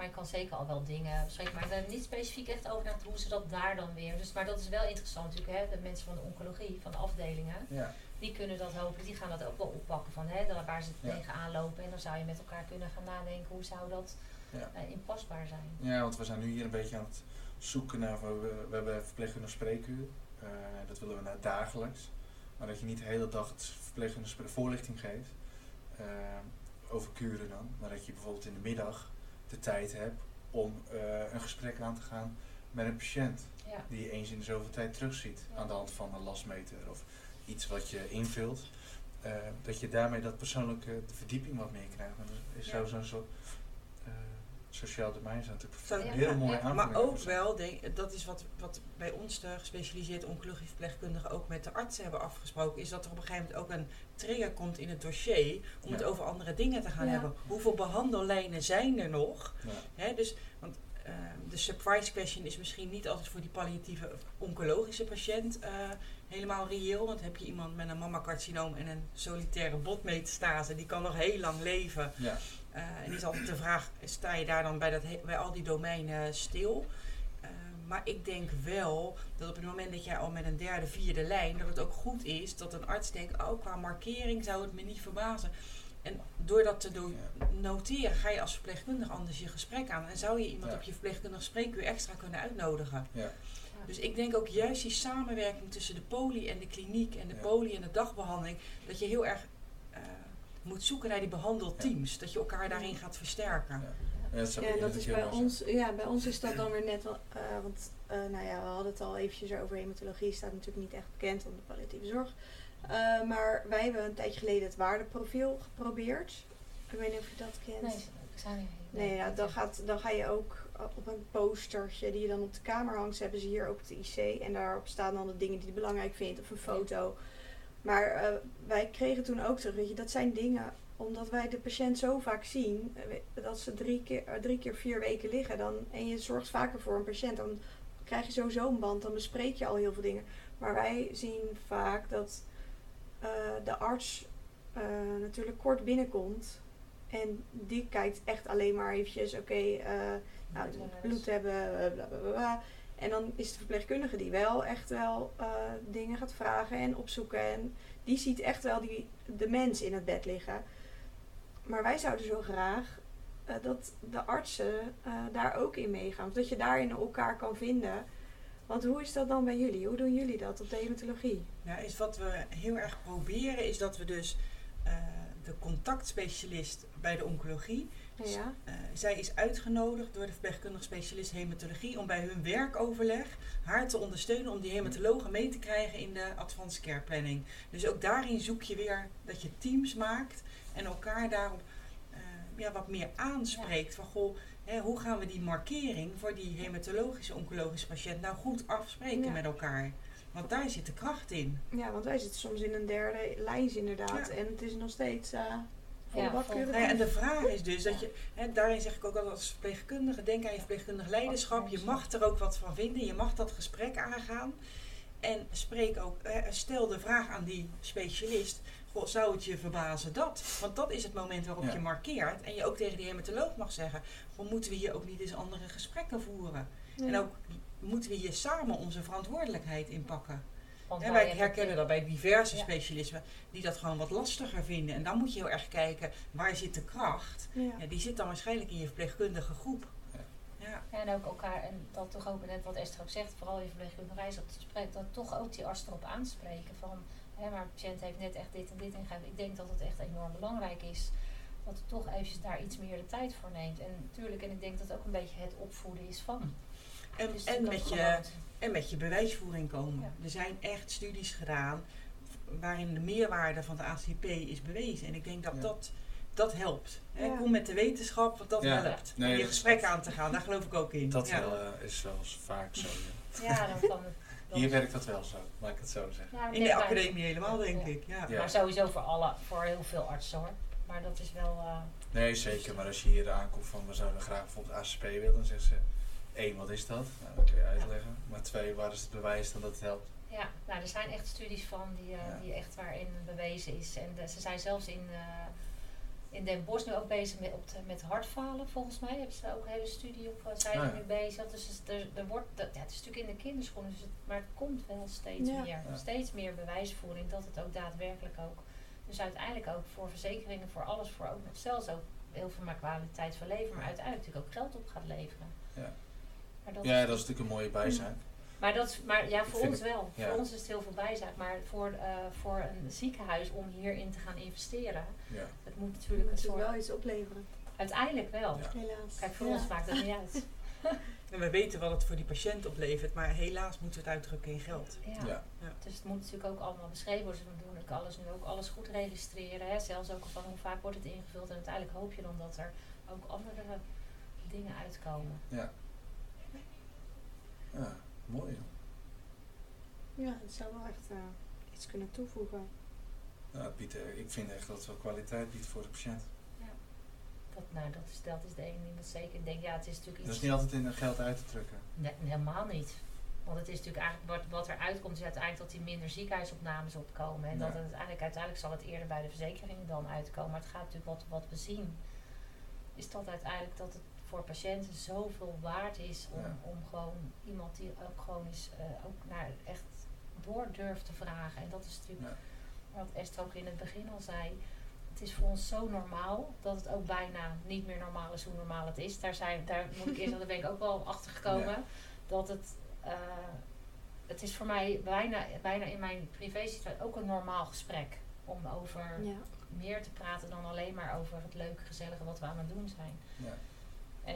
Maar je kan zeker al wel dingen bespreken. Maar we hebben niet specifiek echt over nagedacht hoe ze dat daar dan weer. Dus, maar dat is wel interessant natuurlijk. Hè? De mensen van de oncologie, van de afdelingen, Ja. die kunnen dat hopelijk, die gaan dat ook wel oppakken van hè, waar ze Ja. tegenaan lopen. En dan zou je met elkaar kunnen gaan nadenken hoe zou dat Ja. eh, inpasbaar zijn. ja, want we zijn nu hier een beetje aan het zoeken naar, we, we hebben verpleegkundig spreekuur. Eh, dat willen we naar dagelijks. Maar dat je niet de hele dag het verpleegkundig spre- voorlichting geeft. eh, over kuren dan. Maar dat je bijvoorbeeld in de middag de tijd hebt om eh, een gesprek aan te gaan met een patiënt. Ja. die je eens in de zoveel tijd terugziet aan de hand van een lastmeter of iets wat je invult. eh, dat je daarmee dat persoonlijke de verdieping wat meer krijgt. En is Ja. zo zo'n soort sociaal domein zou natuurlijk heel ja, mooie ja. Maar ook wel, denk, dat is wat, wat bij ons de gespecialiseerde oncologie verpleegkundigen ook met de artsen hebben afgesproken, is dat er op een gegeven moment ook een trigger komt in het dossier om Ja. het over andere dingen te gaan Ja. hebben. Hoeveel behandellijnen zijn er nog? Ja. Hè, dus, want eh, de surprise question is misschien niet altijd voor die palliatieve oncologische patiënt eh, helemaal reëel. Want heb je iemand met een mammacarcinoom en een solitaire botmetastase, die kan nog heel lang leven. Ja. Eh, en is altijd de vraag, sta je daar dan bij, dat, bij al die domeinen stil? Eh, maar ik denk wel dat op het moment dat jij al met een derde, vierde lijn, dat het ook goed is dat een arts denkt, oh qua markering zou het me niet verbazen. En door dat te doen, noteren, ga je als verpleegkundige anders je gesprek aan. En zou je iemand Ja. op je verpleegkundig spreekuur extra kunnen uitnodigen. Ja. Dus ik denk ook juist die samenwerking tussen de poli en de kliniek en de Ja. poli en de dagbehandeling, dat je heel erg moet zoeken naar die behandelteams. Dat je elkaar daarin gaat versterken. Ja. Ja, dat Ja, dat is bij ons, ja, bij ons is dat dan weer net wel, eh, want eh, nou ja, we hadden het al eventjes over hematologie, staat natuurlijk niet echt bekend om de palliatieve zorg. Eh, maar wij hebben een tijdje geleden het waardeprofiel geprobeerd. Ik weet niet of je dat kent. Nee, ik zou niet. Nee, ja, dan, gaat, dan ga je ook op een postertje die je dan op de kamer hangt. Ze hebben ze hier ook op de IC. En daarop staan dan de dingen die je belangrijk vindt. Of een foto. Maar eh, wij kregen toen ook terug, weet je, dat zijn dingen... Omdat wij de patiënt zo vaak zien, eh, dat ze drie keer, eh, drie keer vier weken liggen. Dan, en je zorgt vaker voor een patiënt. Dan krijg je sowieso een band. Dan bespreek je al heel veel dingen. Maar wij zien vaak dat de arts natuurlijk kort binnenkomt. En die kijkt echt alleen maar eventjes, oké, eh, nou, bloed hebben, bla bla bla, bla. En dan is de verpleegkundige die wel echt wel eh, dingen gaat vragen en opzoeken. En die ziet echt wel die, de mens in het bed liggen. Maar wij zouden zo graag eh, dat de artsen eh, daar ook in meegaan. Dat je daarin elkaar kan vinden. Want hoe is dat dan bij jullie? Hoe doen jullie dat op de hematologie? Ja, is wat we heel erg proberen, is dat we dus de contactspecialist bij de oncologie, Ja, eh, zij is uitgenodigd door de verpleegkundige specialist hematologie om bij hun werkoverleg haar te ondersteunen om die hematologen mee te krijgen in de advanced care planning. Dus ook daarin zoek je weer dat je teams maakt en elkaar daarop eh, ja, wat meer aanspreekt. Van goh, hè, hoe gaan we die markering voor die hematologische oncologische patiënt nou goed afspreken Ja. met elkaar? Want daar zit de kracht in. ja want wij zitten soms in een derde lijns inderdaad. En het is nog steeds eh volle Ja, bak en de vraag is dus dat je, hè, daarin zeg ik ook altijd als verpleegkundige, denk aan je verpleegkundig leiderschap. Je mag er ook wat van vinden, je mag dat gesprek aangaan. En spreek ook, hè, stel de vraag aan die specialist, goh, zou het je verbazen dat? Want dat is het moment waarop Ja. je markeert. En je ook tegen die hematoloog mag zeggen, goh, moeten we hier ook niet eens andere gesprekken voeren? Ja. En ook moeten we hier samen onze verantwoordelijkheid inpakken. Want En wij herkennen dat bij diverse Ja. specialismen die dat gewoon wat lastiger vinden. En dan moet je heel erg kijken, waar zit de kracht? Ja. Ja, die zit dan waarschijnlijk in je verpleegkundige groep. Ja. En ook elkaar, en dat toch ook net wat Esther ook zegt, vooral in verpleegkundige reis, dat, spreekt- dat toch ook die arts erop aanspreken van, hè, maar een patiënt heeft net echt dit en dit ingegeven. Ik denk dat het echt enorm belangrijk is dat u toch eventjes daar iets meer de tijd voor neemt. En natuurlijk, en ik denk dat het ook een beetje het opvoeden is van. En, Dus en, met je, en met je bewijsvoering komen. Ja. Er zijn echt studies gedaan waarin de meerwaarde van de ACP is bewezen. En ik denk dat Ja. dat dat helpt. Hè? Ja. Kom met de wetenschap, want dat Ja. helpt. Nee, om je gesprek aan te gaan, daar geloof ik ook in. Dat ja. wel, eh, is wel eens vaak zo. ja. Ja, dan kan Hier werkt dat wel zo, laat ik het zo zeggen. In de academie helemaal, denk Ja. ik. Ja. Ja. Maar sowieso voor alle, voor heel veel artsen hoor. Maar dat is wel. eh, Nee, zeker. Maar als je hier aankomt van we zouden graag bijvoorbeeld ACP willen, dan zeggen ze één, wat is dat? Nou, dat kun je uitleggen. Maar twee, waar is het bewijs dan dat het helpt? Ja, nou, er zijn echt studies van die, eh, Ja. die echt waarin bewezen is. En de- ze zijn zelfs in, eh, in Den Bosch nu ook bezig met, op de- met hartfalen, volgens mij. Hebben ze daar ook een hele studie op, eh, zijn Ah, er ja. nu bezig. Dus het- er, er wordt, dat, ja, het is natuurlijk in de kinderschoenen, dus het, maar het komt wel steeds Ja. meer. Ja. Steeds meer bewijsvoering dat het ook daadwerkelijk ook. Dus uiteindelijk ook voor verzekeringen, voor alles, voor ook zelfs ook heel veel maar kwaliteit van leven, maar uiteindelijk natuurlijk ook geld op gaat leveren. Ja. Maar dat Ja, dat is natuurlijk een mooie bijzaak. maar, dat, is- maar ja, voor Vind ons wel. ja. Voor ons is het heel veel bijzaak. Maar voor, eh, voor een ziekenhuis om hierin te gaan investeren, Ja. het moet natuurlijk een moet soort... wel iets opleveren, Uiteindelijk wel. Ja. helaas. Kijk, voor Ja. ons maakt dat niet uit. En we weten wat het voor die patiënt oplevert, maar helaas moeten we het uitdrukken in geld. Ja. Ja. Dus het moet natuurlijk ook allemaal beschreven worden. Dus we doen ook alles nu ook alles goed registreren. Hè. Zelfs ook van hoe vaak wordt het ingevuld. En uiteindelijk hoop je dan dat er ook andere dingen uitkomen. Ja. Ja, mooi. Ja, het zou wel echt eh, iets kunnen toevoegen. Nou, biedt, eh, ik vind echt dat het wel kwaliteit biedt voor de patiënt. Dat, nou, dat is, dat is de ene ding dat zeker. Ik denk, ja, het is natuurlijk iets... Dat is niet altijd in geld uit te drukken. Nee, helemaal niet. Want het is natuurlijk eigenlijk wat, wat er uitkomt, is uiteindelijk dat er minder ziekenhuisopnames opkomen. En dat Ja. het uiteindelijk, uiteindelijk zal het eerder bij de verzekeringen dan uitkomen. Maar het gaat natuurlijk wat, wat we zien, is dat uiteindelijk dat het voor patiënten zoveel waard is om, Ja. om gewoon iemand die ook gewoon is, eh, ook naar echt door durft te vragen. En dat is natuurlijk Ja. wat Esther ook in het begin al zei. Het is voor ons zo normaal dat het ook bijna niet meer normaal is hoe normaal het is. Daar, zijn, daar moet ik eerst, daar ben ik ook wel achter gekomen. Ja. Dat het, eh, het is voor mij bijna, bijna in mijn privé situatie ook een normaal gesprek. Om over Ja. meer te praten dan alleen maar over het leuke, gezellige wat we aan het doen zijn. Ja.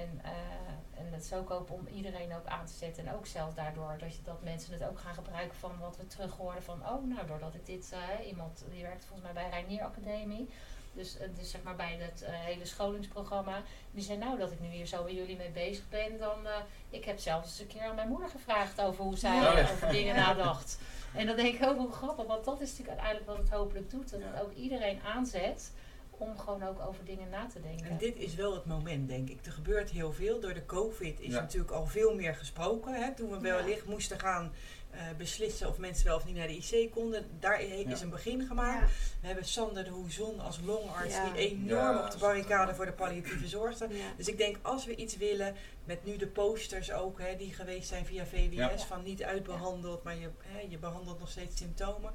En, eh, en het is ook om iedereen ook aan te zetten. En ook zelfs daardoor dat, je, dat mensen het ook gaan gebruiken van wat we terug hoorden van... Oh, nou, doordat ik dit... eh, iemand die werkt volgens mij bij Reinier Academie. Dus, eh, dus zeg maar bij het hele scholingsprogramma. Die zei nou dat ik nu hier zo bij jullie mee bezig ben. Dan, eh, ik heb zelfs eens een keer aan mijn moeder gevraagd over hoe zij Ja. over dingen nadacht. En dan denk ik ook hoe grappig. Want dat is natuurlijk uiteindelijk wat het hopelijk doet. Dat het ook iedereen aanzet om gewoon ook over dingen na te denken. En dit is wel het moment, denk ik. Er gebeurt heel veel. Door de COVID is Ja. natuurlijk al veel meer gesproken. Hè? Toen we wellicht moesten gaan eh, beslissen of mensen wel of niet naar de IC konden. Daar is Ja. een begin gemaakt. Ja. We hebben Sander de Hoezon als longarts Ja. die enorm Ja, op de barricade voor de palliatieve zorg staat. Ja. Dus ik denk als we iets willen, met nu de posters ook, hè, die geweest zijn via VWS, Ja. van niet uitbehandeld, maar je, hè, je behandelt nog steeds symptomen.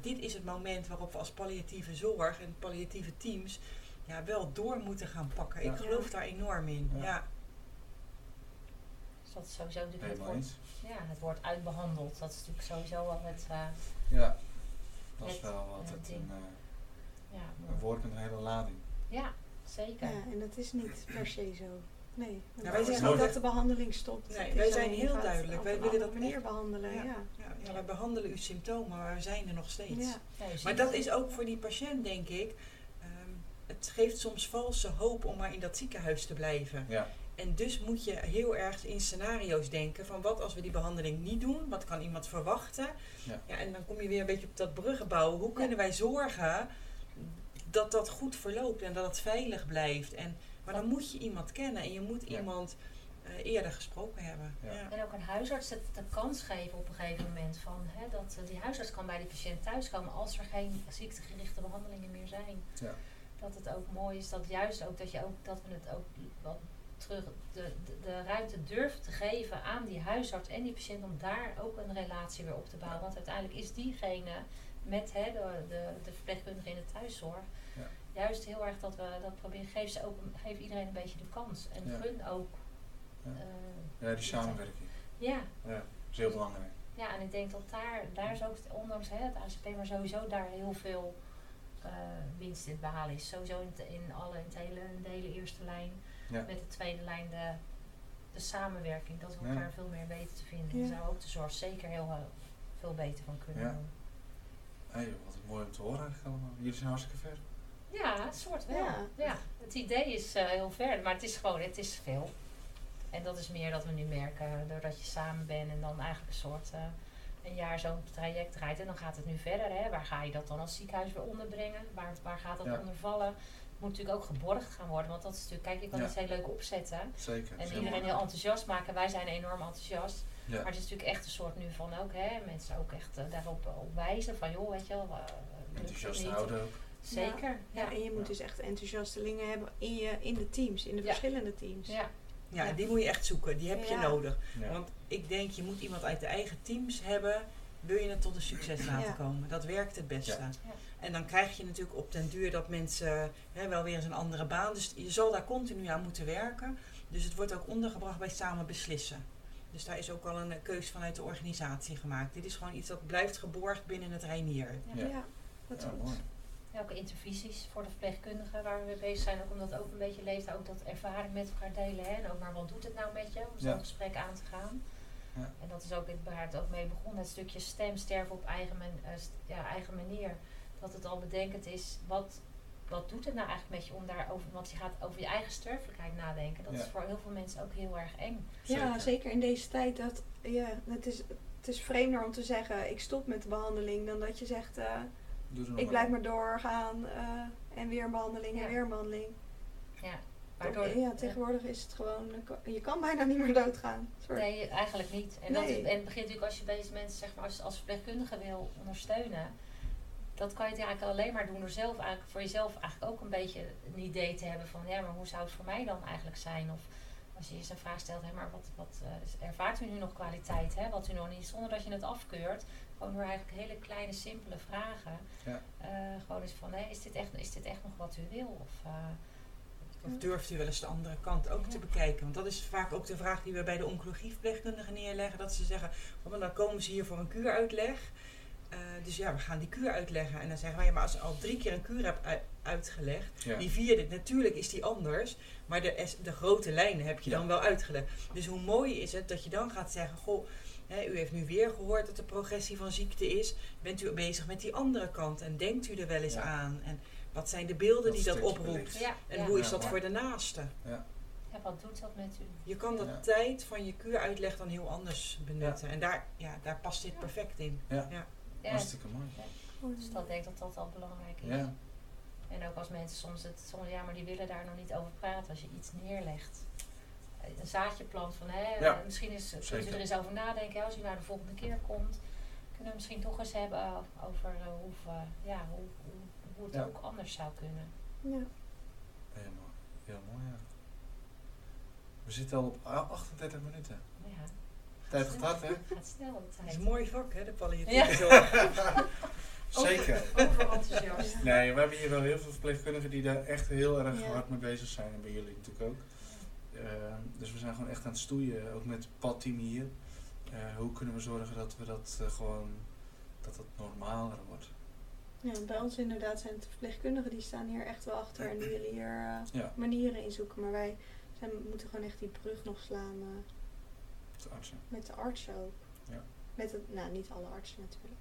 Dit is het moment waarop we als palliatieve zorg en palliatieve teams ja, wel door moeten gaan pakken. Ja. Ik geloof daar enorm in. Ja. Ja. Dus dat is sowieso natuurlijk het. Ja, het woord uitbehandeld. Dat is natuurlijk sowieso wel het, eh, Ja. Dat is wel wat een, eh, ja, een woord met een hele lading. ja, zeker. Ja, en dat is niet per se zo. Nee. wij wij zeggen ook dat de behandeling stopt. Nee, wij zijn heel duidelijk. Wij willen dat echt- behandelen. Ja. Ja. Ja, ja, wij behandelen uw symptomen, maar we zijn er nog steeds. Ja. Ja, Maar dat is ook voor die patiënt, denk ik. ehm, het geeft soms valse hoop om maar in dat ziekenhuis te blijven. Ja. En dus moet je heel erg in scenario's denken van wat als we die behandeling niet doen? Wat kan iemand verwachten? Ja. en dan kom je weer een beetje op dat bruggen bouwen. Hoe kunnen wij zorgen dat dat goed verloopt en dat het veilig blijft? En, maar dan moet je iemand kennen en je moet Ja. iemand eh, eerder gesproken hebben. Ja. Ja. En ook een huisarts het de kans geven op een gegeven moment van hè, dat eh, die huisarts kan bij die patiënt thuiskomen als er geen ziektegerichte behandelingen meer zijn. Ja. Dat het ook mooi is dat juist ook dat je ook dat we het ook wat terug de, de, de ruimte durft te geven aan die huisarts en die patiënt om daar ook een relatie weer op te bouwen. Want uiteindelijk is diegene met hè, de, de, de verpleegkundige in de thuiszorg Ja. juist heel erg dat we dat proberen. Geef, ze ook, geef iedereen een beetje de kans en Ja. gun ook. Ja. eh, Ja, die samenwerking. ja, Ja, dat is heel belangrijk. ja, en ik denk dat daar, daar is ook, ondanks hè, het ACP, maar sowieso daar heel veel eh, winst in behalen is. Sowieso in, alle, in, het hele, in de hele eerste lijn, Ja. met de tweede lijn de, de samenwerking. Dat we Ja. elkaar veel meer weten te vinden. Ja. Daar zou ook de zorg zeker heel eh, veel beter van kunnen Ja. doen. Hey, wat mooi om te horen eigenlijk allemaal. Jullie zijn hartstikke ver. Ja, een soort wel. Ja. Ja. Het idee is eh, heel ver, maar het is gewoon, het is veel. En dat is meer dat we nu merken, doordat je samen bent en dan eigenlijk een soort eh, een jaar zo'n traject draait. En dan gaat het nu verder. Hè? Waar ga je dat dan als ziekenhuis weer onderbrengen? Waar, waar gaat dat Ja. onder vallen? Het moet natuurlijk ook geborgd gaan worden, want dat is natuurlijk, kijk, je kan Ja. iets heel leuk opzetten. Zeker. En iedereen heel enthousiast maken. Wij zijn enorm enthousiast. Ja. Maar het is natuurlijk echt een soort nu van ook, hè, mensen ook echt eh, daarop eh, op wijzen van, joh, weet je wel, eh, het Enthousiast houden ook. Zeker, Ja, ja. en je moet Ja. dus echt enthousiastelingen hebben in, je, in de teams, in de Ja. verschillende teams. Ja, Ja, die moet je echt zoeken. Die heb je Ja. nodig. Ja. Want ik denk, je moet iemand uit de eigen teams hebben. Wil je het tot een succes laten Ja. komen? Dat werkt het beste. Ja. En dan krijg je natuurlijk op den duur dat mensen hè, wel weer eens een andere baan. Dus je zal daar continu aan moeten werken. Dus het wordt ook ondergebracht bij samen beslissen. Dus daar is ook al een keus vanuit de organisatie gemaakt. Dit is gewoon iets dat blijft geborgd binnen het Reinier. ja. Ja. dat is Ja, goed. Ja, ook intervisies voor de verpleegkundigen waar we mee bezig zijn. Ook om dat ook een beetje leeft, ook dat ervaring met elkaar delen. Hè? En ook maar wat doet het nou met je om zo'n Ja. gesprek aan te gaan. Ja. En dat is ook waar het ook mee begon. Het stukje stem sterven op eigen, man- eh, st- ja, eigen manier. Dat het al bedenkend is, wat, wat doet het nou eigenlijk met je om daarover... Want je gaat over je eigen sterfelijkheid nadenken. Dat Ja. is voor heel veel mensen ook heel erg eng. Ja, Zeker. zeker in deze tijd. Dat, ja, het, is, het is vreemder om te zeggen, ik stop met de behandeling, dan dat je zegt, eh, ik blijf maar. doorgaan eh, en weer een behandeling Ja. en weer een behandeling. Ja, waardoor, ja, tegenwoordig is het gewoon, je kan bijna niet meer doodgaan. Soort. Nee, eigenlijk niet. En, dat Nee. is, en het begint natuurlijk als je deze mensen zeg maar, als, als verpleegkundige wil ondersteunen. Dat kan je eigenlijk alleen maar doen door zelf eigenlijk voor jezelf eigenlijk ook een beetje een idee te hebben van ja, maar hoe zou het voor mij dan eigenlijk zijn? Of als je je eens een vraag stelt, hè, maar wat, wat eh, ervaart u nu nog kwaliteit? Hè? Wat u nog niet, zonder dat je het afkeurt. Gewoon door eigenlijk hele kleine, simpele vragen. Ja. Eh, gewoon eens van, hè, is, dit echt, is dit echt nog wat u wil? Of, eh, Of durft u wel eens de andere kant ook Ja. te bekijken? Want dat is vaak ook de vraag die we bij de oncologieverpleegkundigen neerleggen. Dat ze zeggen, oh, maar dan komen ze hier voor een kuuruitleg. Eh, dus ja, we gaan die kuur uitleggen. En dan zeggen wij, ja, maar als je al drie keer een kuur hebt uitgelegd, Ja. die vierde, natuurlijk is die anders. Maar de, de grote lijnen heb je Ja. dan wel uitgelegd. Dus hoe mooi is het dat je dan gaat zeggen, goh, hè, u heeft nu weer gehoord dat er progressie van ziekte is. Bent u bezig met die andere kant? En denkt u er wel eens Ja. aan? En wat zijn de beelden Dat die dat oproept? ja, En ja. hoe is Ja, dat voor de naaste? ja, wat doet dat met u? Je kan dat Ja. tijd van je kuuruitleg dan heel anders benutten. En daar, ja, daar past dit perfect in. Ja, Hartstikke mooi. dus dat denk ik dat dat al belangrijk is. Ja. En ook als mensen soms het, soms, ja, maar die willen daar nog niet over praten. Als je iets neerlegt, eh, een zaadje plant van, hè, Ja, misschien is, zeker. er eens over nadenken. hè, Als u naar de volgende keer komt, kunnen we misschien toch eens hebben over eh, hoe, eh, ja, hoe, hoe, hoe het Ja. ook anders zou kunnen. Ja. Heel mooi. Heel mooi, ja. We zitten al op a- 38 minuten. Ja, Tijd gaat hè? gaat snel de Dat tijd. is een mooi vak, hè, de palliatieve Ja. zorg. Zeker. Overenthousiast. Nee, we hebben hier wel heel veel verpleegkundigen die daar echt heel erg Ja. hard mee bezig zijn. En bij jullie natuurlijk ook. Ehm, dus we zijn gewoon echt aan het stoeien, ook met het padteam hier. Eh, hoe kunnen we zorgen dat we dat eh, gewoon, dat het normaler wordt. Ja, bij ons inderdaad zijn het de verpleegkundigen die staan hier echt wel achter en die willen hier eh, Ja, manieren in zoeken. Maar wij zijn, moeten gewoon echt die brug nog slaan eh, de artsen. met de artsen ook. Ja. Met het, nou, niet alle artsen natuurlijk.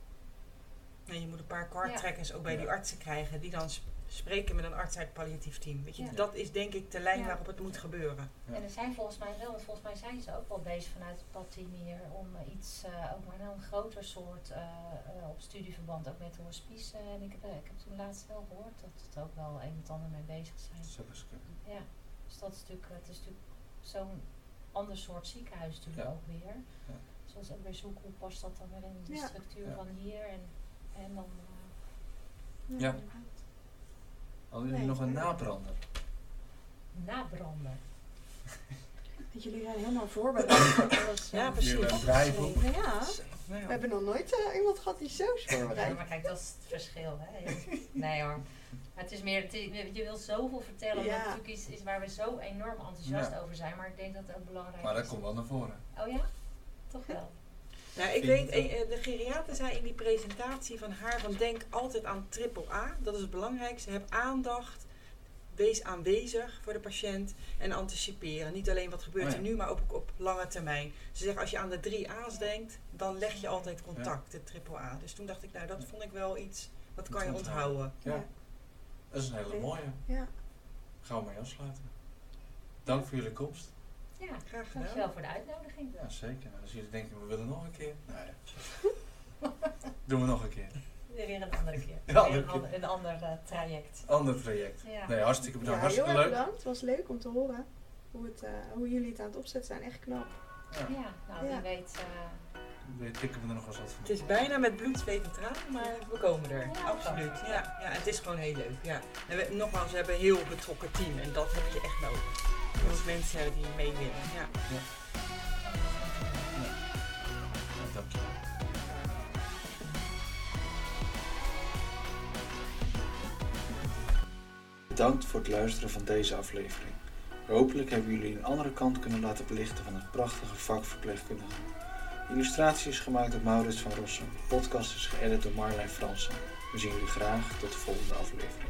En je moet een paar karttrekkers ook bij Ja. die artsen krijgen. Die dan sp- spreken met een arts uit het palliatief team. Weet je, Ja. dat is denk ik de lijn Ja. waarop het moet gebeuren. Ja. En er zijn volgens mij wel, want volgens mij zijn ze ook wel bezig vanuit het padteam hier om iets, eh, ook maar nou een groter soort eh, eh, op studieverband ook met de hospice. eh, en ik heb, ik heb toen laatst wel gehoord dat het ook wel een en ander mee bezig zijn. Dat zou best kunnen. Ja, dus dat is natuurlijk, het is natuurlijk zo'n ander soort ziekenhuis natuurlijk Ja. ook weer. Ja. Zoals ook weer zoeken hoe past dat dan weer in de Ja. structuur Ja. van hier en, en dan... eh, Ja. Hadden jullie Nee, nog een ja. nabrander? nabranden. Want jullie zijn helemaal voorbereid voor alles. Ja, precies. Jullie. Ja, Nou ja. we hebben nog nooit eh, iemand gehad die zo is Ja, voorbereid. maar kijk, dat is het verschil. Hè? Nee hoor. Maar het is meer, het is- je wil zoveel vertellen, omdat Ja. natuurlijk iets is waar we zo enorm enthousiast over zijn. Maar ik denk dat het ook belangrijk Maar dat is. komt wel naar voren. Oh ja? Toch wel. Nou, ik weet, eh, de geriater zei in die presentatie van haar van denk altijd aan triple A. Dat is het belangrijkste. Heb aandacht, wees aanwezig voor de patiënt en anticiperen. Niet alleen wat gebeurt Oh ja. er nu, maar ook op lange termijn. Ze zeggen als je aan de drie A's denkt, dan leg je altijd contact, de triple A. Dus toen dacht ik, nou dat vond ik wel iets, wat kan je onthouden. Ja. Dat is een hele mooie. Ja. Gaan we mee afsluiten. Dank voor jullie komst. Ja, Graag gedaan. dankjewel voor de uitnodiging. Ja, zeker. Nou, als jullie denken, we willen nog een keer. Nee. Doen we nog een keer. Weer een andere keer. Ja, een, keer. een ander eh, traject. Ander traject. Ja. Nee, hartstikke bedankt. hartstikke leuk. bedankt. Het was leuk om te horen hoe, het, eh, hoe jullie het aan het opzetten zijn. Echt knap. Ja, Ja, nou Ja. wie weet. eh, tikken we er nog eens wat van. Het is bijna met bloed, zweet en tranen, maar we komen er. Ja, Absoluut. Ja, ja, het is gewoon heel leuk. Ja. En we, nogmaals, we hebben een heel betrokken team en dat heb je echt nodig. Je moet mensen hebben die mee willen. Ja. Ja, dankjewel. Bedankt voor het luisteren van deze aflevering. Hopelijk hebben jullie een andere kant kunnen laten belichten van het prachtige vak verpleegkundige. Illustratie is gemaakt door Maurits van Rossum. Podcast is geëdit door Marlijn Fransen. We zien jullie graag tot de volgende aflevering.